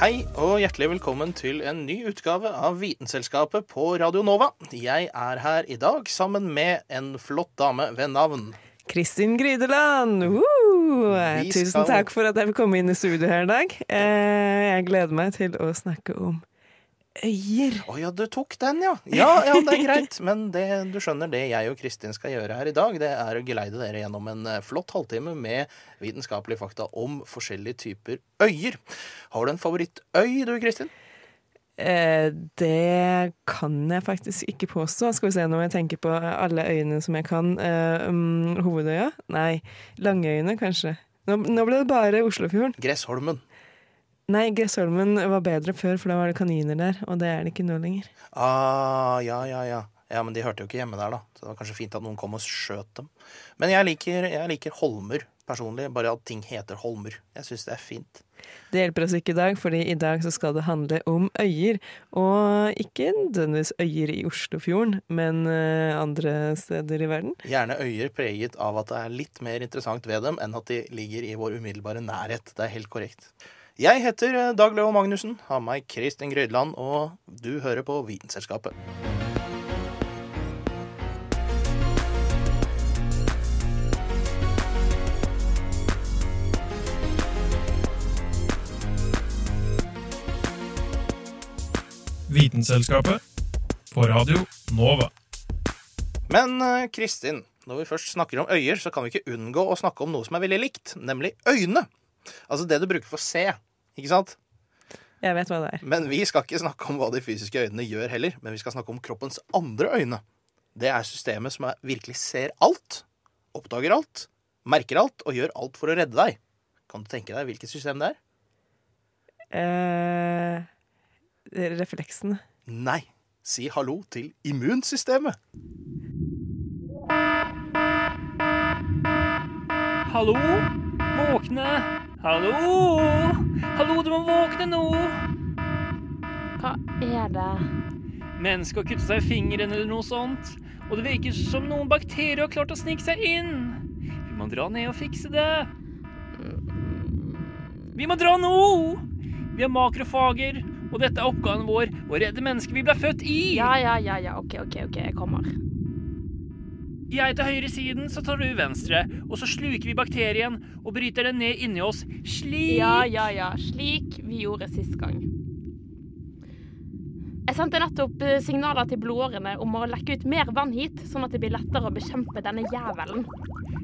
Hei og hjertelig velkommen til en ny utgave av Vitenselskapet på Radio Nova. Jeg er her i dag sammen med en flott dame ved navn. Kristin Grydeland! Woo! Tusen takk for at jeg vil komme inn i studio her i dag. Eh, Jeg gleder meg til å snakke om øyer. Å ja, du tok den, ja. Ja, ja, det er greit. Men det, du skjønner, det jeg og Kristin skal gjøre her i dag, det er å geleide dere gjennom en eh, flott halvtime med vitenskapelige fakta om forskjellige typer øyer. Har du en favorittøy, du, Kristin? Eh, Det kan jeg faktisk ikke påstå. Skal vi se når jeg tenker på alle øyene som jeg kan. Eh, um, Hovedøya? Nei. Langøyene, kanskje. Nå, nå ble det bare Oslofjorden. Gressholmen. Nei, Gressholmen var bedre før, for da var det kaniner der. Og det er det ikke nå lenger. Ah, ja, ja, ja. Ja, Men de hørte jo ikke hjemme der, da. Så det var kanskje fint at noen kom og skjøt dem. Men jeg liker, jeg liker Holmer personlig. Bare at ting heter Holmer. Jeg syns det er fint. Det hjelper oss ikke i dag, fordi i dag så skal det handle om øyer. Og ikke nødvendigvis øyer i Oslofjorden, men eh, andre steder i verden. Gjerne øyer preget av at det er litt mer interessant ved dem enn at de ligger i vår umiddelbare nærhet. Det er helt korrekt. Jeg heter eh, Dag Leo Magnussen, har meg Kristin Grydland, og du hører på Vitenselskapet. Vitenselskapet på Radio Nova. Men eh, Kristin, når vi først snakker om øyer, så kan vi ikke unngå å snakke om noe som er veldig likt, nemlig øyne. Altså det du bruker for å se, ikke sant? Jeg vet hva det er. Men vi skal ikke snakke om hva de fysiske øynene gjør heller, men vi skal snakke om kroppens andre øyne. Det er systemet som er, virkelig ser alt, oppdager alt, merker alt og gjør alt for å redde deg. Kan du tenke deg hvilket system det er? Eh, refleksene. Nei. Si hallo til immunsystemet. Hallo? Våkne! Hallo? Hallo, du må våkne nå! Hva er det? Mennesket har kuttet seg i fingeren eller noe sånt, og det virker som noen bakterier har klart å snike seg inn. Vi må dra ned og fikse det. Vi må dra nå! Vi har makrofager, og dette er oppgaven vår, å redde mennesket vi ble født i. Ja, ja, ja, ja, OK, OK, ok, jeg kommer. Jeg tar høyresiden, så tar du venstre, og så sluker vi bakterien og bryter den ned inni oss, slik Ja, ja, ja, slik vi gjorde sist gang. Jeg sendte nettopp eh, signaler til blodårene om å lekke ut mer vann hit, sånn at det blir lettere å bekjempe denne jævelen.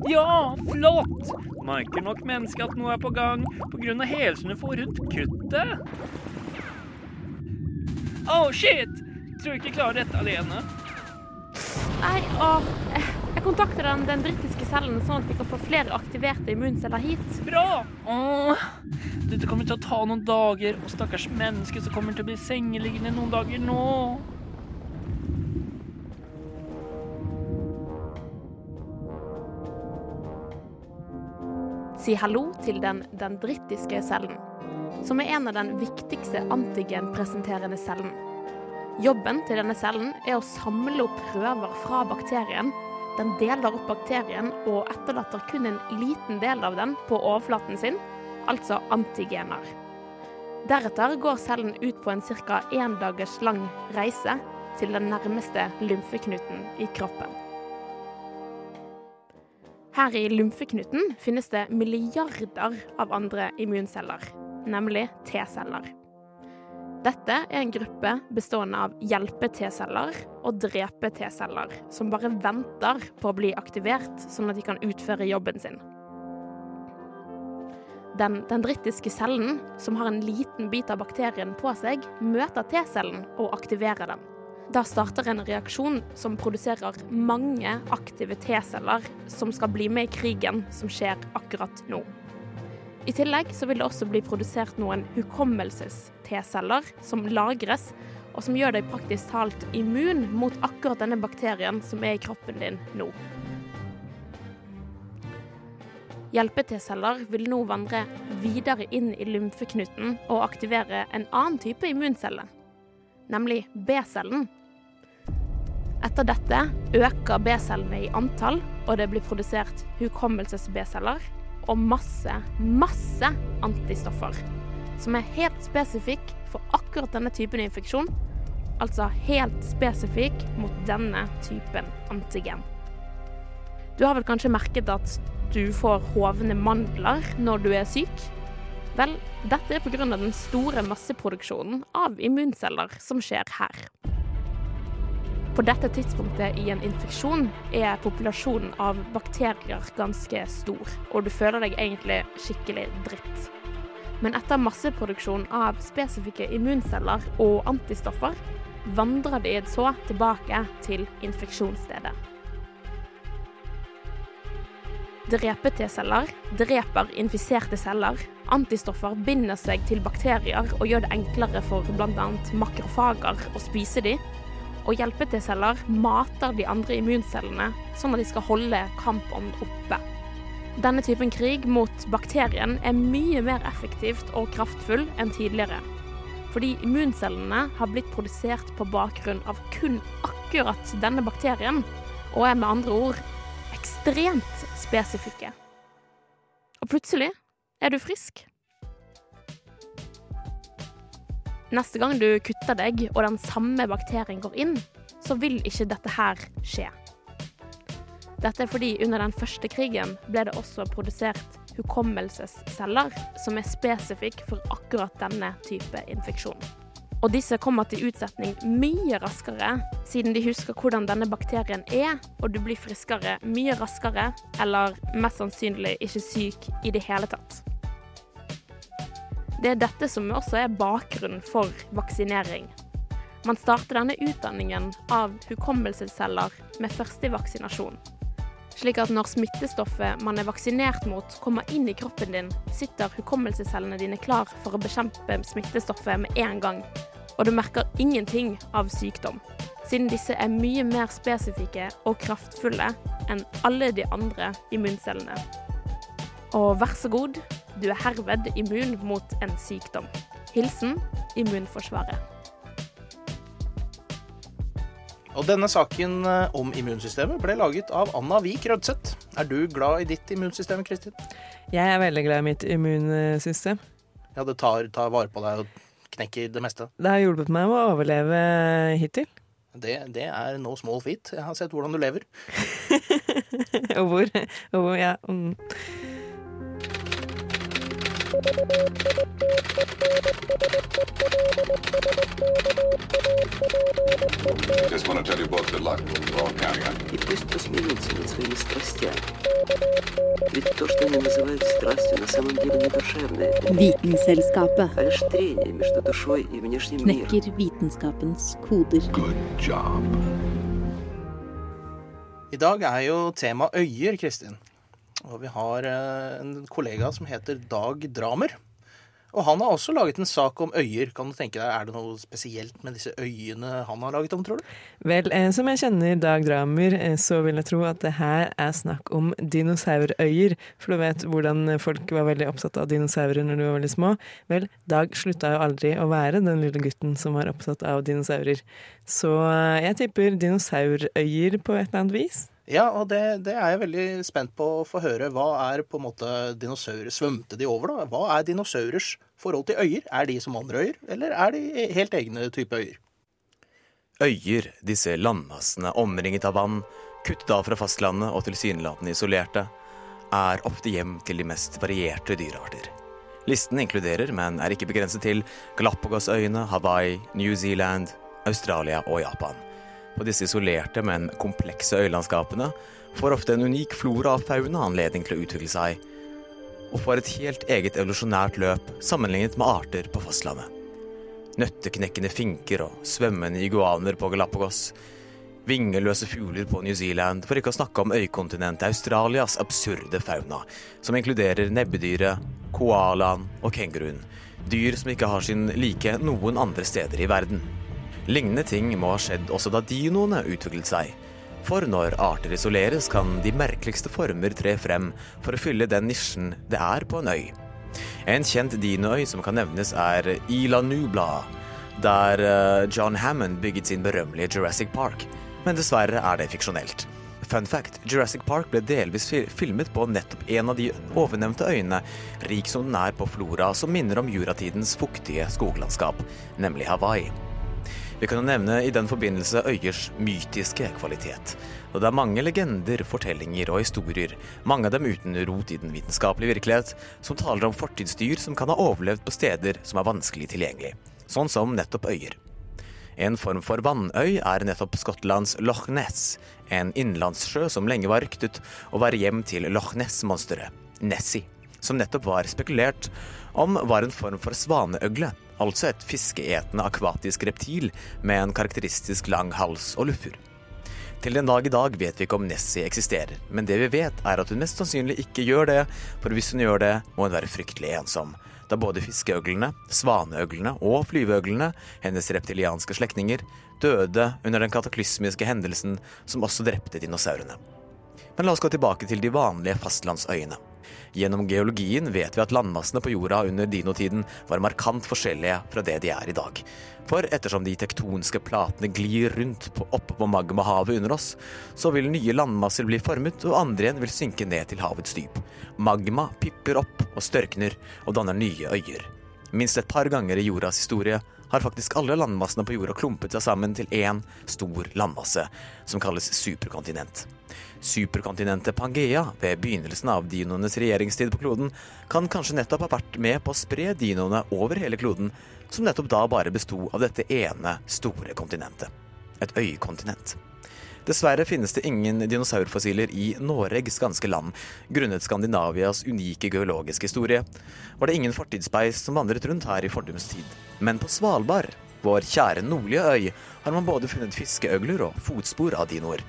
Ja, flott! Merker nok mennesket at noe er på gang av helsene får rundt kuttet. Oh, shit! Tror ikke jeg klarer dette alene. Nei, eh, jeg kontakter den dendritiske cellen, sånn at vi kan få flere aktiverte immunceller hit. Bra! Åh, dette kommer til å ta noen dager, og stakkars menneske som kommer til å bli sengeliggende noen dager nå. Si hallo til den dendrittiske cellen, som er en av den viktigste antigenpresenterende cellen. Jobben til denne cellen er å samle opp prøver fra bakterien. Den deler opp bakterien og etterlater kun en liten del av den på overflaten sin, altså antigener. Deretter går cellen ut på en ca. én dagers lang reise til den nærmeste lymfeknuten i kroppen. Her i lymfeknuten finnes det milliarder av andre immunceller, nemlig T-celler. Dette er en gruppe bestående av hjelpe-T-celler og drepe-T-celler, som bare venter på å bli aktivert, sånn at de kan utføre jobben sin. Den dendritiske cellen, som har en liten bit av bakterien på seg, møter T-cellen og aktiverer den. Da starter en reaksjon som produserer mange aktive T-celler som skal bli med i krigen som skjer akkurat nå. I tillegg så vil det også bli produsert noen hukommelses-T-celler som lagres, og som gjør deg praktisk talt immun mot akkurat denne bakterien som er i kroppen din nå. Hjelpe-T-celler vil nå vandre videre inn i lymfeknuten og aktivere en annen type immuncelle, nemlig B-cellen. Etter dette øker B-cellene i antall, og det blir produsert hukommelses-B-celler og masse, masse antistoffer, som er helt spesifikk for akkurat denne typen infeksjon, altså helt spesifikk mot denne typen antigen. Du har vel kanskje merket at du får hovne mandler når du er syk? Vel, dette er pga. den store masseproduksjonen av immunceller som skjer her. På dette tidspunktet i en infeksjon er populasjonen av bakterier ganske stor, og du føler deg egentlig skikkelig dritt. Men etter masseproduksjon av spesifikke immunceller og antistoffer, vandrer de så tilbake til infeksjonsstedet. Drepe-T-celler dreper infiserte celler. Antistoffer binder seg til bakterier og gjør det enklere for bl.a. makrofager å spise de. Og hjelpe-T-celler mater de andre immuncellene, sånn at de skal holde kampånd oppe. Denne typen krig mot bakterien er mye mer effektivt og kraftfull enn tidligere. Fordi immuncellene har blitt produsert på bakgrunn av kun akkurat denne bakterien, og er med andre ord ekstremt spesifikke. Og plutselig er du frisk. Neste gang du kutter deg og den samme bakterien går inn, så vil ikke dette her skje. Dette er fordi under den første krigen ble det også produsert hukommelsesceller som er spesifikk for akkurat denne type infeksjon. Og disse kommer til utsetning mye raskere, siden de husker hvordan denne bakterien er, og du blir friskere mye raskere, eller mest sannsynlig ikke syk i det hele tatt. Det er dette som også er bakgrunnen for vaksinering. Man starter denne utdanningen av hukommelsesceller med første vaksinasjon. Slik at når smittestoffet man er vaksinert mot, kommer inn i kroppen din, sitter hukommelsescellene dine klar for å bekjempe smittestoffet med en gang. Og du merker ingenting av sykdom, siden disse er mye mer spesifikke og kraftfulle enn alle de andre immuncellene. Og vær så god, du er herved immun mot en sykdom. Hilsen Immunforsvaret. Og denne saken eh, om immunsystemet ble laget av Anna Vik Rødseth. Er du glad i ditt immunsystem, Kristin? Jeg er veldig glad i mitt immunsystem. Ja, det tar, tar vare på deg og knekker det meste. Det har hjulpet meg med å overleve hittil. Det, det er no small feat. Jeg har sett hvordan du lever. og hvor, og hvor ja. Mm. Just want to tell you both good luck. We're all counting on you. И пусть посмеются над своими страстями. Ведь то, что они называют страстью, на самом деле не душевное, Vitenselskapet а лишь трение между душой и внешним миром. knekker vitenskapens koder. Good job. I dag er jo tema øyer, Kristin. Og vi har eh, en kollega som heter Dag Dramer. Og han har også laget en sak om øyer. Kan du tenke deg, Er det noe spesielt med disse øyene han har laget om, tror du? Vel, eh, som jeg kjenner Dag Dramer, eh, så vil jeg tro at det her er snakk om dinosaurøyer. For du vet hvordan folk var veldig opptatt av dinosaurer når de var veldig små. Vel, Dag slutta jo aldri å være den lille gutten som var opptatt av dinosaurer. Så jeg tipper dinosaurøyer på et eller annet vis. Ja, og det, det er jeg veldig spent på å få høre. Hva er på en måte dinosaurer Svømte de over, da? Hva er dinosaurers forhold til øyer? Er de som andre øyer, eller er de helt egne type øyer? Øyer, disse landmassene omringet av vann, kuttet av fra fastlandet og tilsynelatende isolerte, er ofte hjem til de mest varierte dyrearter. Listen inkluderer, men er ikke begrenset til, Galapagosøyene, Hawaii, New Zealand, Australia og Japan. På disse isolerte, men komplekse øylandskapene får ofte en unik flora av fauna anledning til å utvikle seg, og får et helt eget evolusjonært løp sammenlignet med arter på fastlandet. Nøtteknekkende finker og svømmende iguaner på Galapagos, Vingeløse fugler på New Zealand, for ikke å snakke om øykontinentet Australias absurde fauna, som inkluderer nebbedyret, koalaen og kenguruen. Dyr som ikke har sin like noen andre steder i verden. Lignende ting må ha skjedd også da dinoene utviklet seg. For når arter isoleres, kan de merkeligste former tre frem for å fylle den nisjen det er på en øy. En kjent dinoøy som kan nevnes, er Ila Nubla, der eh, John Hammond bygget sin berømmelige Jurassic Park. Men dessverre er det fiksjonelt. Fun fact, Jurassic Park ble delvis filmet på nettopp en av de ovennevnte øyene, rik som den er på flora som minner om juratidens fuktige skoglandskap, nemlig Hawaii. Vi kan jo nevne i den forbindelse øyers mytiske kvalitet. Og det er mange legender, fortellinger og historier, mange av dem uten rot i den vitenskapelige virkelighet, som taler om fortidsdyr som kan ha overlevd på steder som er vanskelig tilgjengelig. Sånn som nettopp øyer. En form for vannøy er nettopp Skottlands Loch Ness, en innlandssjø som lenge var ryktet å være hjem til Loch Ness-monsteret, Nessie, som nettopp var spekulert om var en form for svaneøgle, altså et fiskeetende akvatisk reptil med en karakteristisk lang hals og luffer. Til den dag i dag vet vi ikke om Nessie eksisterer, men det vi vet er at hun mest sannsynlig ikke gjør det, for hvis hun gjør det, må hun være fryktelig ensom. Da både fiskeøglene, svaneøglene og flyveøglene, hennes reptilianske slektninger, døde under den kataklysmiske hendelsen som også drepte dinosaurene. Men la oss gå tilbake til de vanlige fastlandsøyene. Gjennom geologien vet vi at landmassene på jorda under dinotiden var markant forskjellige fra det de er i dag. For ettersom de tektoniske platene glir rundt oppe på magmahavet under oss, så vil nye landmasser bli formet, og andre igjen vil synke ned til havets dyp. Magma pipper opp og størkner og danner nye øyer. Minst et par ganger i jordas historie har faktisk alle landmassene på jorda klumpet seg sammen til én stor landmasse, som kalles superkontinent. Superkontinentet Pangea ved begynnelsen av dinoenes regjeringstid på kloden kan kanskje nettopp ha vært med på å spre dinoene over hele kloden, som nettopp da bare besto av dette ene store kontinentet. Et øykontinent. Dessverre finnes det ingen dinosaurfossiler i Noregs ganske land, grunnet Skandinavias unike geologiske historie. Var det ingen fortidsspeis som vandret rundt her i fordums tid. Men på Svalbard, vår kjære nordlige øy, har man både funnet fiskeøgler og fotspor av dinoer.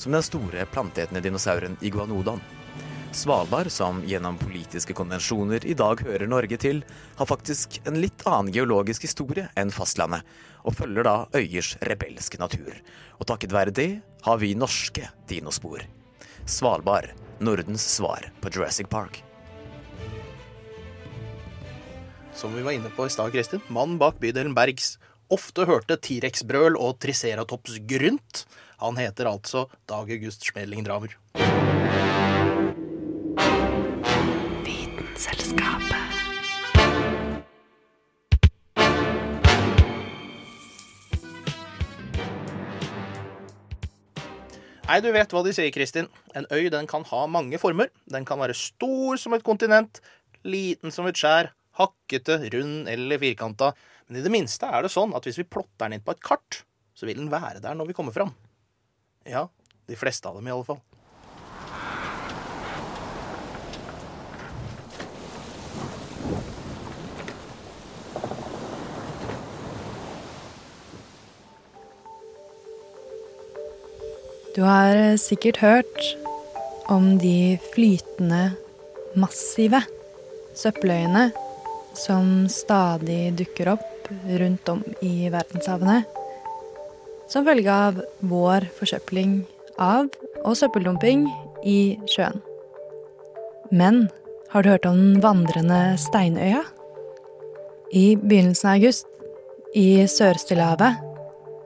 Som den store planteetende dinosauren iguanodon. Svalbard, som gjennom politiske konvensjoner i dag hører Norge til, har faktisk en litt annen geologisk historie enn fastlandet, og følger da øyers rebelske natur. Og takket være det har vi norske dinospor. Svalbard, Nordens svar på Jurassic Park. Som vi var inne på i stad, Kristin, mannen bak bydelen Bergs ofte hørte T-rex-brøl og Triceratops grynt. Han heter altså Dag August Schmeling Dramer. Nei, du vet hva de sier, Kristin. En øy den kan ha mange former. Den kan være stor som et kontinent, liten som et skjær, hakkete, rund eller firkanta. Men i det minste er det sånn at hvis vi plotter den inn på et kart, så vil den være der når vi kommer fram. Ja, de fleste av dem i alle fall. Du har eh, sikkert hørt om de flytende, massive søppeløyene som stadig dukker opp rundt om i verdenshavene. Som følge av vår forsøpling av og søppeldumping i sjøen. Men har du hørt om den vandrende steinøya? I begynnelsen av august, i Sør-Stillehavet,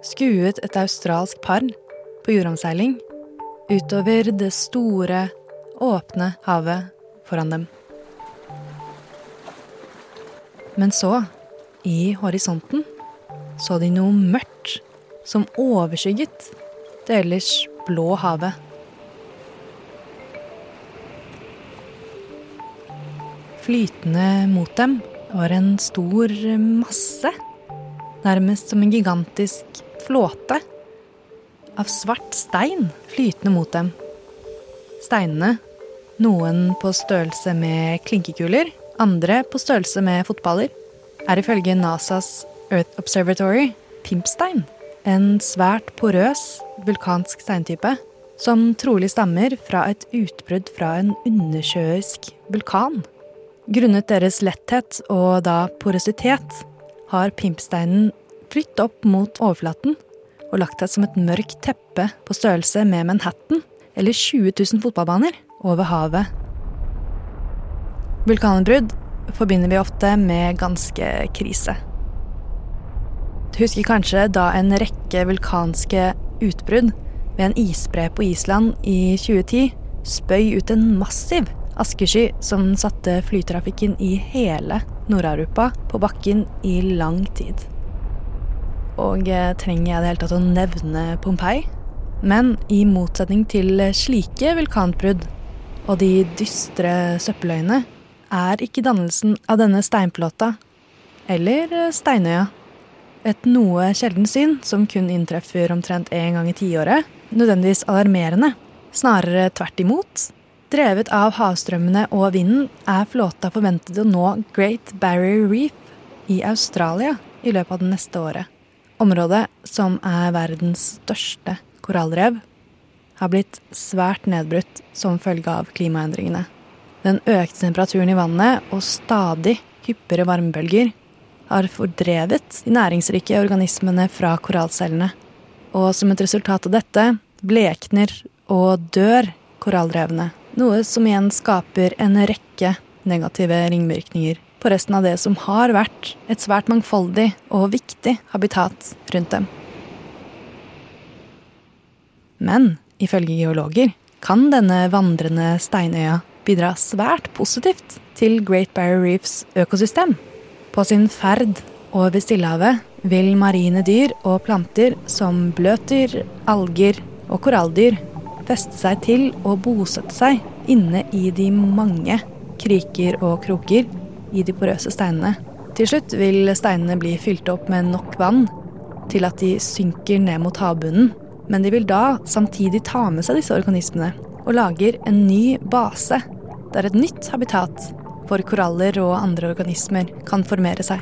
skuet et australsk par på jordomseiling utover det store, åpne havet foran dem. Men så, i horisonten, så de noe mørkt som overskygget det ellers blå havet. Flytende mot dem var en stor masse, nærmest som en gigantisk flåte av svart stein flytende mot dem. Steinene, noen på størrelse med klinkekuler, andre på størrelse med fotballer, er ifølge NASAs Earth Observatory pimpstein. en svært porøs vulkansk steintype som trolig stammer fra et utbrudd fra en undersjøisk vulkan. Grunnet deres letthet og da porøsitet har pimpsteinen flytt opp mot overflaten og lagt seg som et mørkt teppe på størrelse med Manhattan, eller 20 000 fotballbaner, over havet. Vulkanutbrudd forbinder vi ofte med ganske krise. Du husker kanskje da en rekke vulkanske utbrudd ved en isbre på Island i 2010 spøy ut en massiv askesky som satte flytrafikken i hele Nord-Europa på bakken i lang tid. Og eh, trenger jeg det hele tatt å nevne Pompeii? Men i motsetning til slike vulkanutbrudd og de dystre søppeløyene er ikke dannelsen av denne steinflåta, eller eh, steinøya, et noe sjeldent syn som kun inntreffer omtrent én gang i tiåret, nødvendigvis alarmerende. Snarere tvert imot. Drevet av havstrømmene og vinden er flåta forventet å nå Great Barrier Reef i Australia i løpet av det neste året. Området, som er verdens største korallrev, har blitt svært nedbrutt som følge av klimaendringene. Den økte temperaturen i vannet og stadig hyppigere varmebølger har fordrevet de næringsrike organismene fra korallcellene. Og som et resultat av dette blekner og dør korallrevene. Noe som igjen skaper en rekke negative ringvirkninger på resten av det som har vært et svært mangfoldig og viktig habitat rundt dem. Men ifølge geologer kan denne vandrende steinøya bidra svært positivt til Great Barrier Reefs økosystem. På sin ferd over Stillehavet vil marine dyr og planter som bløtdyr, alger og koralldyr feste seg til og bosette seg inne i de mange kriker og kroker i de porøse steinene. Til slutt vil steinene bli fylt opp med nok vann til at de synker ned mot havbunnen. Men de vil da samtidig ta med seg disse organismene og lager en ny base der et nytt habitat for koraller og andre organismer kan formere seg.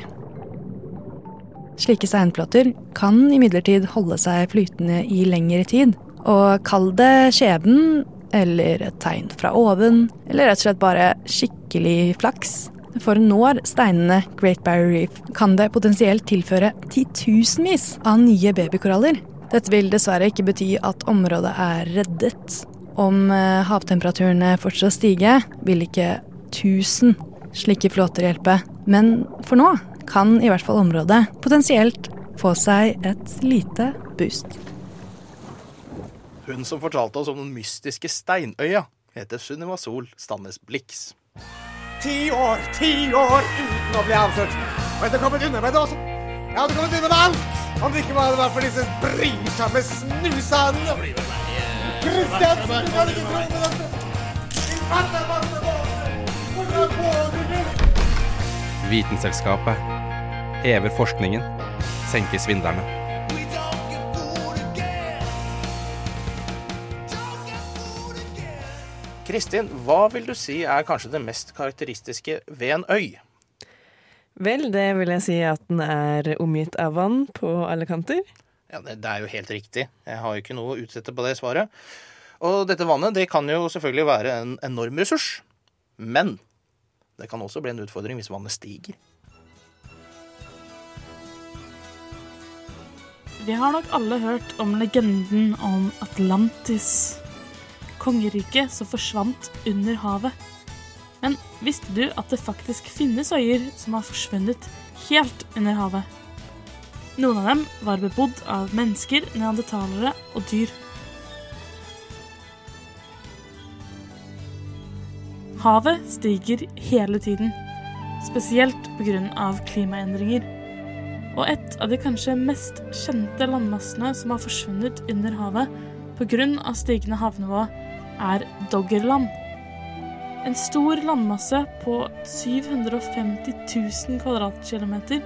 Slike steinplater kan imidlertid holde seg flytende i lengre tid, og kall det skjebnen, eller et tegn fra oven, eller rett og slett bare skikkelig flaks. For når steinene Great Barrier Reef kan det potensielt tilføre titusenvis av nye babykoraller. Dette vil dessverre ikke bety at området er reddet. Om eh, havtemperaturene fortsetter å stige, vil ikke 1000 slike flåter hjelpe. Men for nå kan i hvert fall området potensielt få seg et lite boost. Hun som fortalte oss om den mystiske steinøya, heter Sunniva Sol Stannes Blix. Ti år, ti år uten å bli avslørt. Og jeg hadde kommet unna med det også. Jeg hadde kommet unna med alt! Om det ikke var det for disse brysomme snusene. Kristiansen, du kan ikke tro på dette! Vitenselskapet hever forskningen, senker svindlerne. Kristin, hva vil du si er kanskje det mest karakteristiske ved en øy? Vel, det vil jeg si at den er omgitt av vann på alle kanter. Ja, det, det er jo helt riktig. Jeg har jo ikke noe å utsette på det svaret. Og dette vannet det kan jo selvfølgelig være en enorm ressurs. Men det kan også bli en utfordring hvis vannet stiger. Vi har nok alle hørt om legenden om Atlantis. Kongeriket som forsvant under havet. Men visste du at det faktisk finnes øyer som har forsvunnet helt under havet? Noen av dem var bebodd av mennesker, neandertalere og dyr. Havet stiger hele tiden, spesielt pga. klimaendringer. Og et av de kanskje mest kjente landmassene som har forsvunnet under havet pga. stigende havnivå, er Doggerland. En stor landmasse på 750 000 kvadratkilometer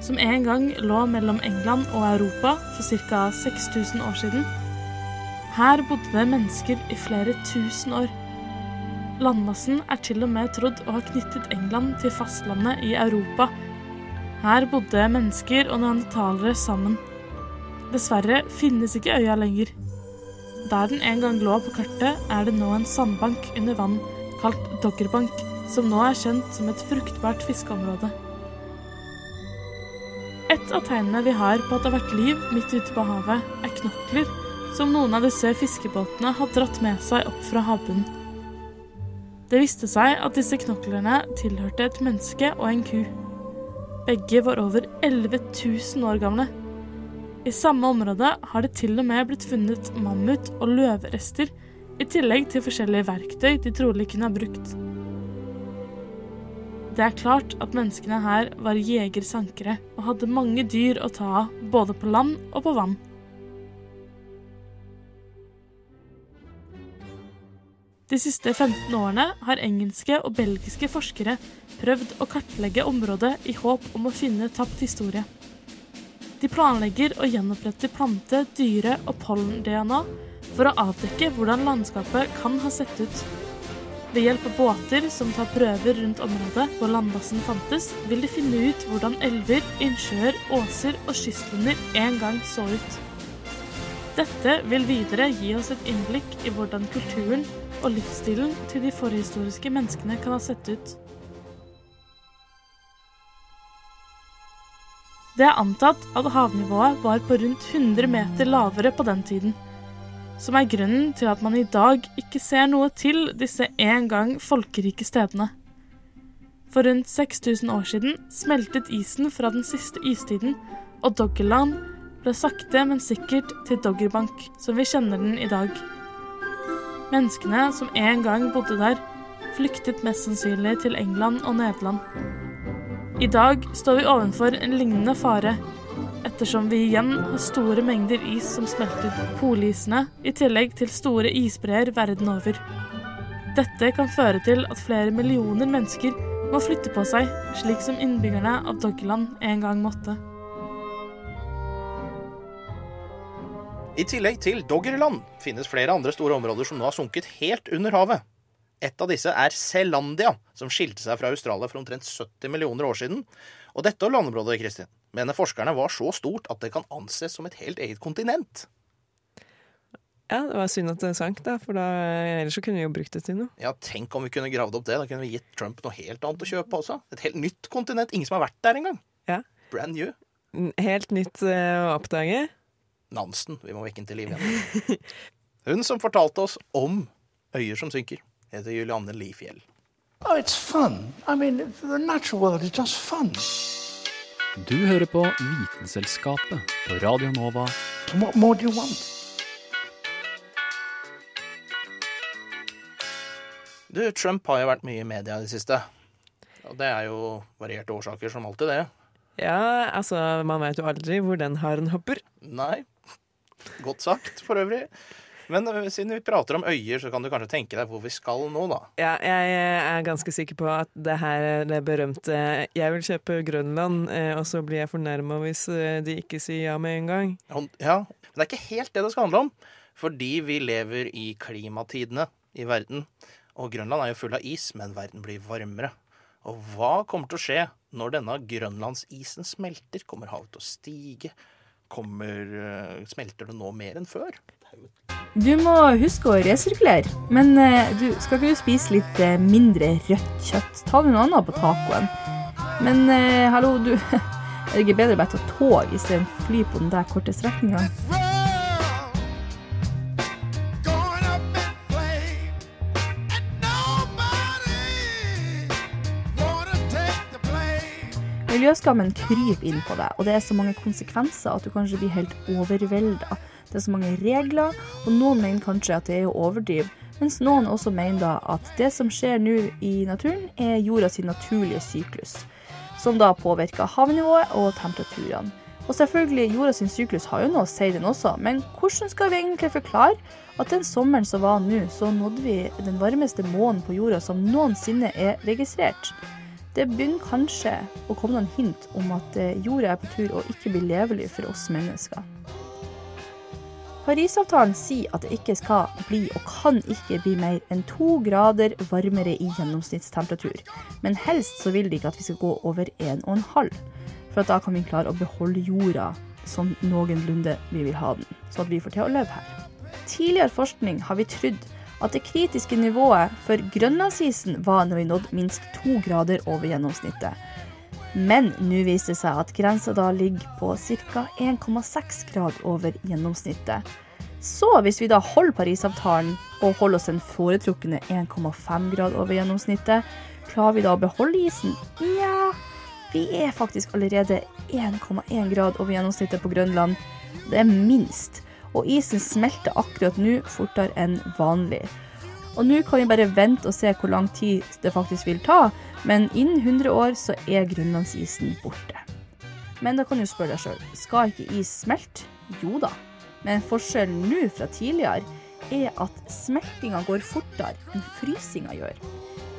som en gang lå mellom England og Europa for ca. 6000 år siden. Her bodde det mennesker i flere tusen år. Landmassen er til og med trodd å ha knyttet England til fastlandet i Europa. Her bodde mennesker og neandertalere sammen. Dessverre finnes ikke øya lenger. Der den en gang lå på kartet, er det nå en sandbank under vann kalt Doggerbank, som nå er kjent som et fruktbart fiskeområde. Et av tegnene vi har på at det har vært liv midt ute på havet, er knokler som noen av disse fiskebåtene har dratt med seg opp fra havbunnen. Det viste seg at disse knoklene tilhørte et menneske og en ku. Begge var over 11 000 år gamle. I samme område har det til og med blitt funnet mammut- og løverester, i tillegg til forskjellige verktøy de trolig kunne ha brukt. Det er klart at menneskene her var jegersankere og hadde mange dyr å ta av, både på land og på vann. De siste 15 årene har engelske og belgiske forskere prøvd å kartlegge området i håp om å finne tapt historie. De planlegger å gjenopprette plante-, dyre- og pollen-DNA for å avdekke hvordan landskapet kan ha sett ut. Ved hjelp av båter som tar prøver rundt området hvor landbassen fantes, vil de finne ut hvordan elver, innsjøer, åser og kystlinjer en gang så ut. Dette vil videre gi oss et innblikk i hvordan kulturen og livsstilen til de forhistoriske menneskene kan ha sett ut. Det er antatt at havnivået var på rundt 100 meter lavere på den tiden som er grunnen til at man i dag ikke ser noe til disse en gang folkerike stedene. For rundt 6000 år siden smeltet isen fra den siste istiden, og Doggerland ble sakte, men sikkert til Doggerbank, som vi kjenner den i dag. Menneskene som en gang bodde der, flyktet mest sannsynlig til England og Nederland. I dag står vi ovenfor en lignende fare, ettersom vi igjen har store mengder is som smelter. Polisene, i tillegg til store isbreer verden over. Dette kan føre til at flere millioner mennesker må flytte på seg, slik som innbyggerne av Doggerland en gang måtte. I tillegg til Doggerland finnes flere andre store områder som nå har sunket helt under havet. Et av disse er Zeelandia, som skilte seg fra Australia for omtrent 70 millioner år siden. Og dette landområdet Kristin, mener forskerne var så stort at det kan anses som et helt eget kontinent. Ja, det var synd at det sank, da, for da, ellers så kunne vi jo brukt det til noe. Ja, Tenk om vi kunne gravd opp det. Da kunne vi gitt Trump noe helt annet å kjøpe også. Et helt nytt kontinent. Ingen som har vært der engang. Ja. Brand new. Helt nytt uh, å oppdage. Nansen. Vi må vekke den til liv igjen. Hun som fortalte oss om øyer som synker, heter Julianne Lifjell. Oh, it's fun. I mean, the natural world is just fun. Du hører på Vitenselskapet på Radio Nova. What more do you want? Du, Trump har jo vært mye i media i det siste. Og det er jo varierte årsaker, som alltid det. Ja, altså, man vet jo aldri hvor den haren hopper. Nei. Godt sagt, for øvrig. Men uh, siden vi prater om øyer, så kan du kanskje tenke deg hvor vi skal nå, da. Ja, jeg er ganske sikker på at det her det berømte 'jeg vil kjøpe Grønland', og så blir jeg fornærma hvis de ikke sier ja med en gang. Ja, men det er ikke helt det det skal handle om. Fordi vi lever i klimatidene i verden. Og Grønland er jo full av is, men verden blir varmere. Og hva kommer til å skje når denne grønlandsisen smelter? Kommer havet til å stige? Kommer, smelter det nå mer enn før? Du må huske å resirkulere, men uh, du, skal ikke du spise litt uh, mindre rødt kjøtt? Ta noe annet på tacoen. Men hallo, du Er det ikke bedre bare å ta tog istedenfor fly på den der korte strekninga? Miljøskammen kryper inn på deg, og det er så mange konsekvenser at du kanskje blir helt overvelda. Det er så mange regler, og noen mener kanskje at det er å overdrive, mens noen også mener da at det som skjer nå i naturen, er jorda sin naturlige syklus, som da påvirker havnivået og temperaturene. Og selvfølgelig, jorda sin syklus har jo noe å si, den også, men hvordan skal vi egentlig forklare at den sommeren som var nå, så nådde vi den varmeste måneden på jorda som noensinne er registrert? Det begynner kanskje å komme noen hint om at eh, jorda er på tur å ikke bli levelig for oss mennesker. Parisavtalen sier at det ikke skal bli og kan ikke bli mer enn to grader varmere i gjennomsnittstemperatur. Men helst så vil de ikke at vi skal gå over 1,5, for da kan vi klare å beholde jorda sånn noenlunde vi vil ha den, så at vi får til å leve her. Tidligere forskning har vi trodd at det kritiske nivået for grønlandsisen var når vi nådde minst to grader over gjennomsnittet. Men nå viser det seg at grensa da ligger på ca. 1,6 grad over gjennomsnittet. Så hvis vi da holder Parisavtalen og holder oss en foretrukne 1,5 grad over gjennomsnittet, klarer vi da å beholde isen? Nja, vi er faktisk allerede 1,1 grad over gjennomsnittet på Grønland. Det er minst. Og isen smelter akkurat nå fortere enn vanlig. Og nå kan vi bare vente og se hvor lang tid det faktisk vil ta, men innen 100 år så er grønlandsisen borte. Men da kan du spørre deg sjøl, skal ikke is smelte? Jo da, men forskjellen nå fra tidligere er at smeltinga går fortere enn frysinga gjør.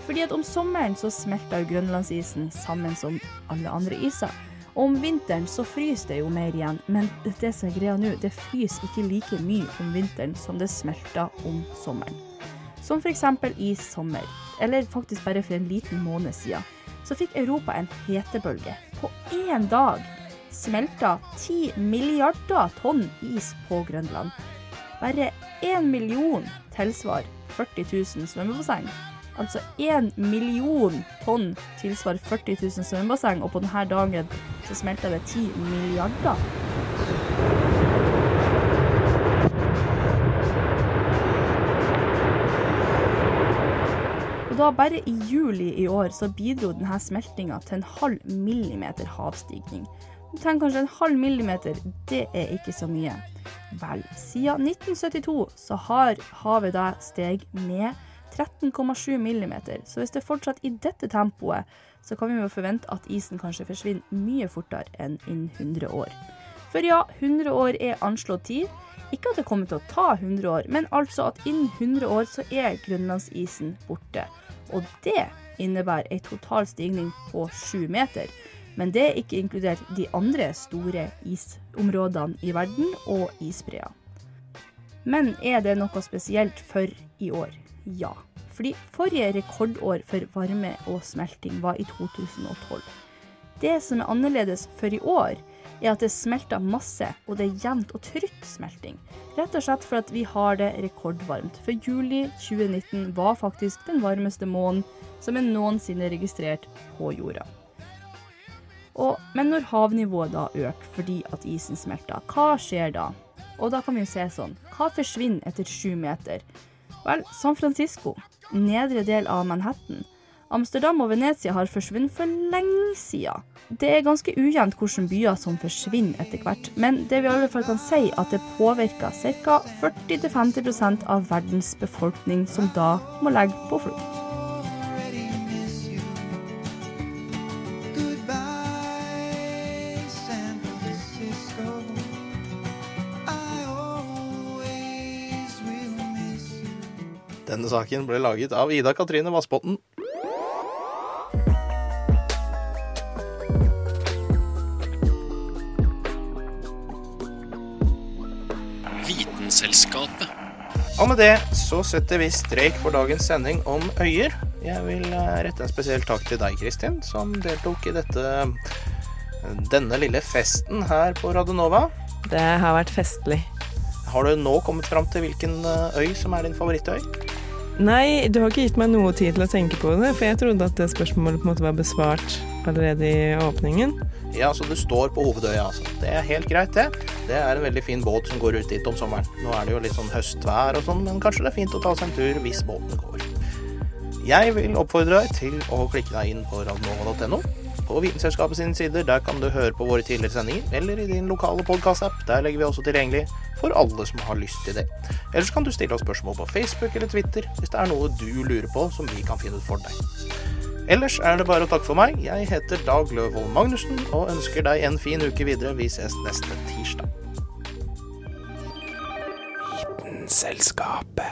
Fordi at om sommeren så smelter jo grønlandsisen sammen som alle andre iser. Om vinteren så fryser det jo mer igjen, men det som er greia nå, det fryser ikke like mye om vinteren som det smelter om sommeren. Som f.eks. i sommer, eller faktisk bare for en liten måned siden, så fikk Europa en hetebølge. På én dag smelta 10 milliarder tonn is på Grønland. Bare én million tilsvarer 40 000 svømmebasseng. Altså 1 million tonn tilsvarer 40 000 svømmebasseng, og på denne dagen så smelter det 10 milliarder. Og da bare i juli i år så bidro denne smeltinga til en halv millimeter havstigning. Du tenker kanskje en halv millimeter, det er ikke så mye. Vel, siden 1972 så har havet da steg med 13,7 millimeter, så hvis det fortsatt i dette tempoet, så kan vi jo forvente at isen kanskje forsvinner mye fortere enn innen 100 år. For ja, 100 år er anslått tid. Ikke at det kommer til å ta 100 år, men altså at innen 100 år så er grønlandsisen borte. Og det innebærer ei total stigning på 7 meter. Men det er ikke inkludert de andre store isområdene i verden og isbreer. Men er det noe spesielt for i år? Ja. Fordi forrige rekordår for varme og smelting var i 2012. Det som er annerledes for i år, er at det smelter masse, og det er jevnt og trygt smelting. Rett og slett for at vi har det rekordvarmt. For juli 2019 var faktisk den varmeste måneden som er noensinne registrert på jorda. Og, men når havnivået da øker fordi at isen smelter, hva skjer da? Og da kan vi jo se sånn. Hva forsvinner etter sju meter? Vel, San Francisco, nedre del av Manhattan. Amsterdam og Venezia har forsvunnet for lenge siden. Det er ganske ujevnt hvilke byer som forsvinner etter hvert, men det vi i alle fall kan si, at det påvirker ca. 40-50 av verdens befolkning, som da må legge på flukt. Denne saken ble laget av Ida Katrine Vassbotn. Vitenselskapet. Og med det så setter vi strek for dagens sending om øyer. Jeg vil eh, rette en spesiell takk til deg, Kristin, som deltok i dette, denne lille festen her på Radionova. Det har vært festlig. Har du nå kommet fram til hvilken eh, øy som er din favorittøy? Nei, du har ikke gitt meg noe tid til å tenke på det, for jeg trodde at det spørsmålet på en måte var besvart allerede i åpningen. Ja, så du står på hovedøya, altså. Det er helt greit, det. Det er en veldig fin båt som går ut dit om sommeren. Nå er det jo litt sånn høstvær og sånn, men kanskje det er fint å ta seg en tur hvis båten går. Jeg vil oppfordre deg til å klikke deg inn på radnova.no. På Vitenselskapet sine sider, der kan du høre på våre tidligere sendinger, eller i din lokale podkast-app. Der legger vi også tilgjengelig for alle som har lyst til det. Ellers kan du stille oss spørsmål på Facebook eller Twitter hvis det er noe du lurer på som vi kan finne ut for deg. Ellers er det bare å takke for meg. Jeg heter Dag Løvold Magnussen og ønsker deg en fin uke videre. Vi ses neste tirsdag. Vitenselskapet.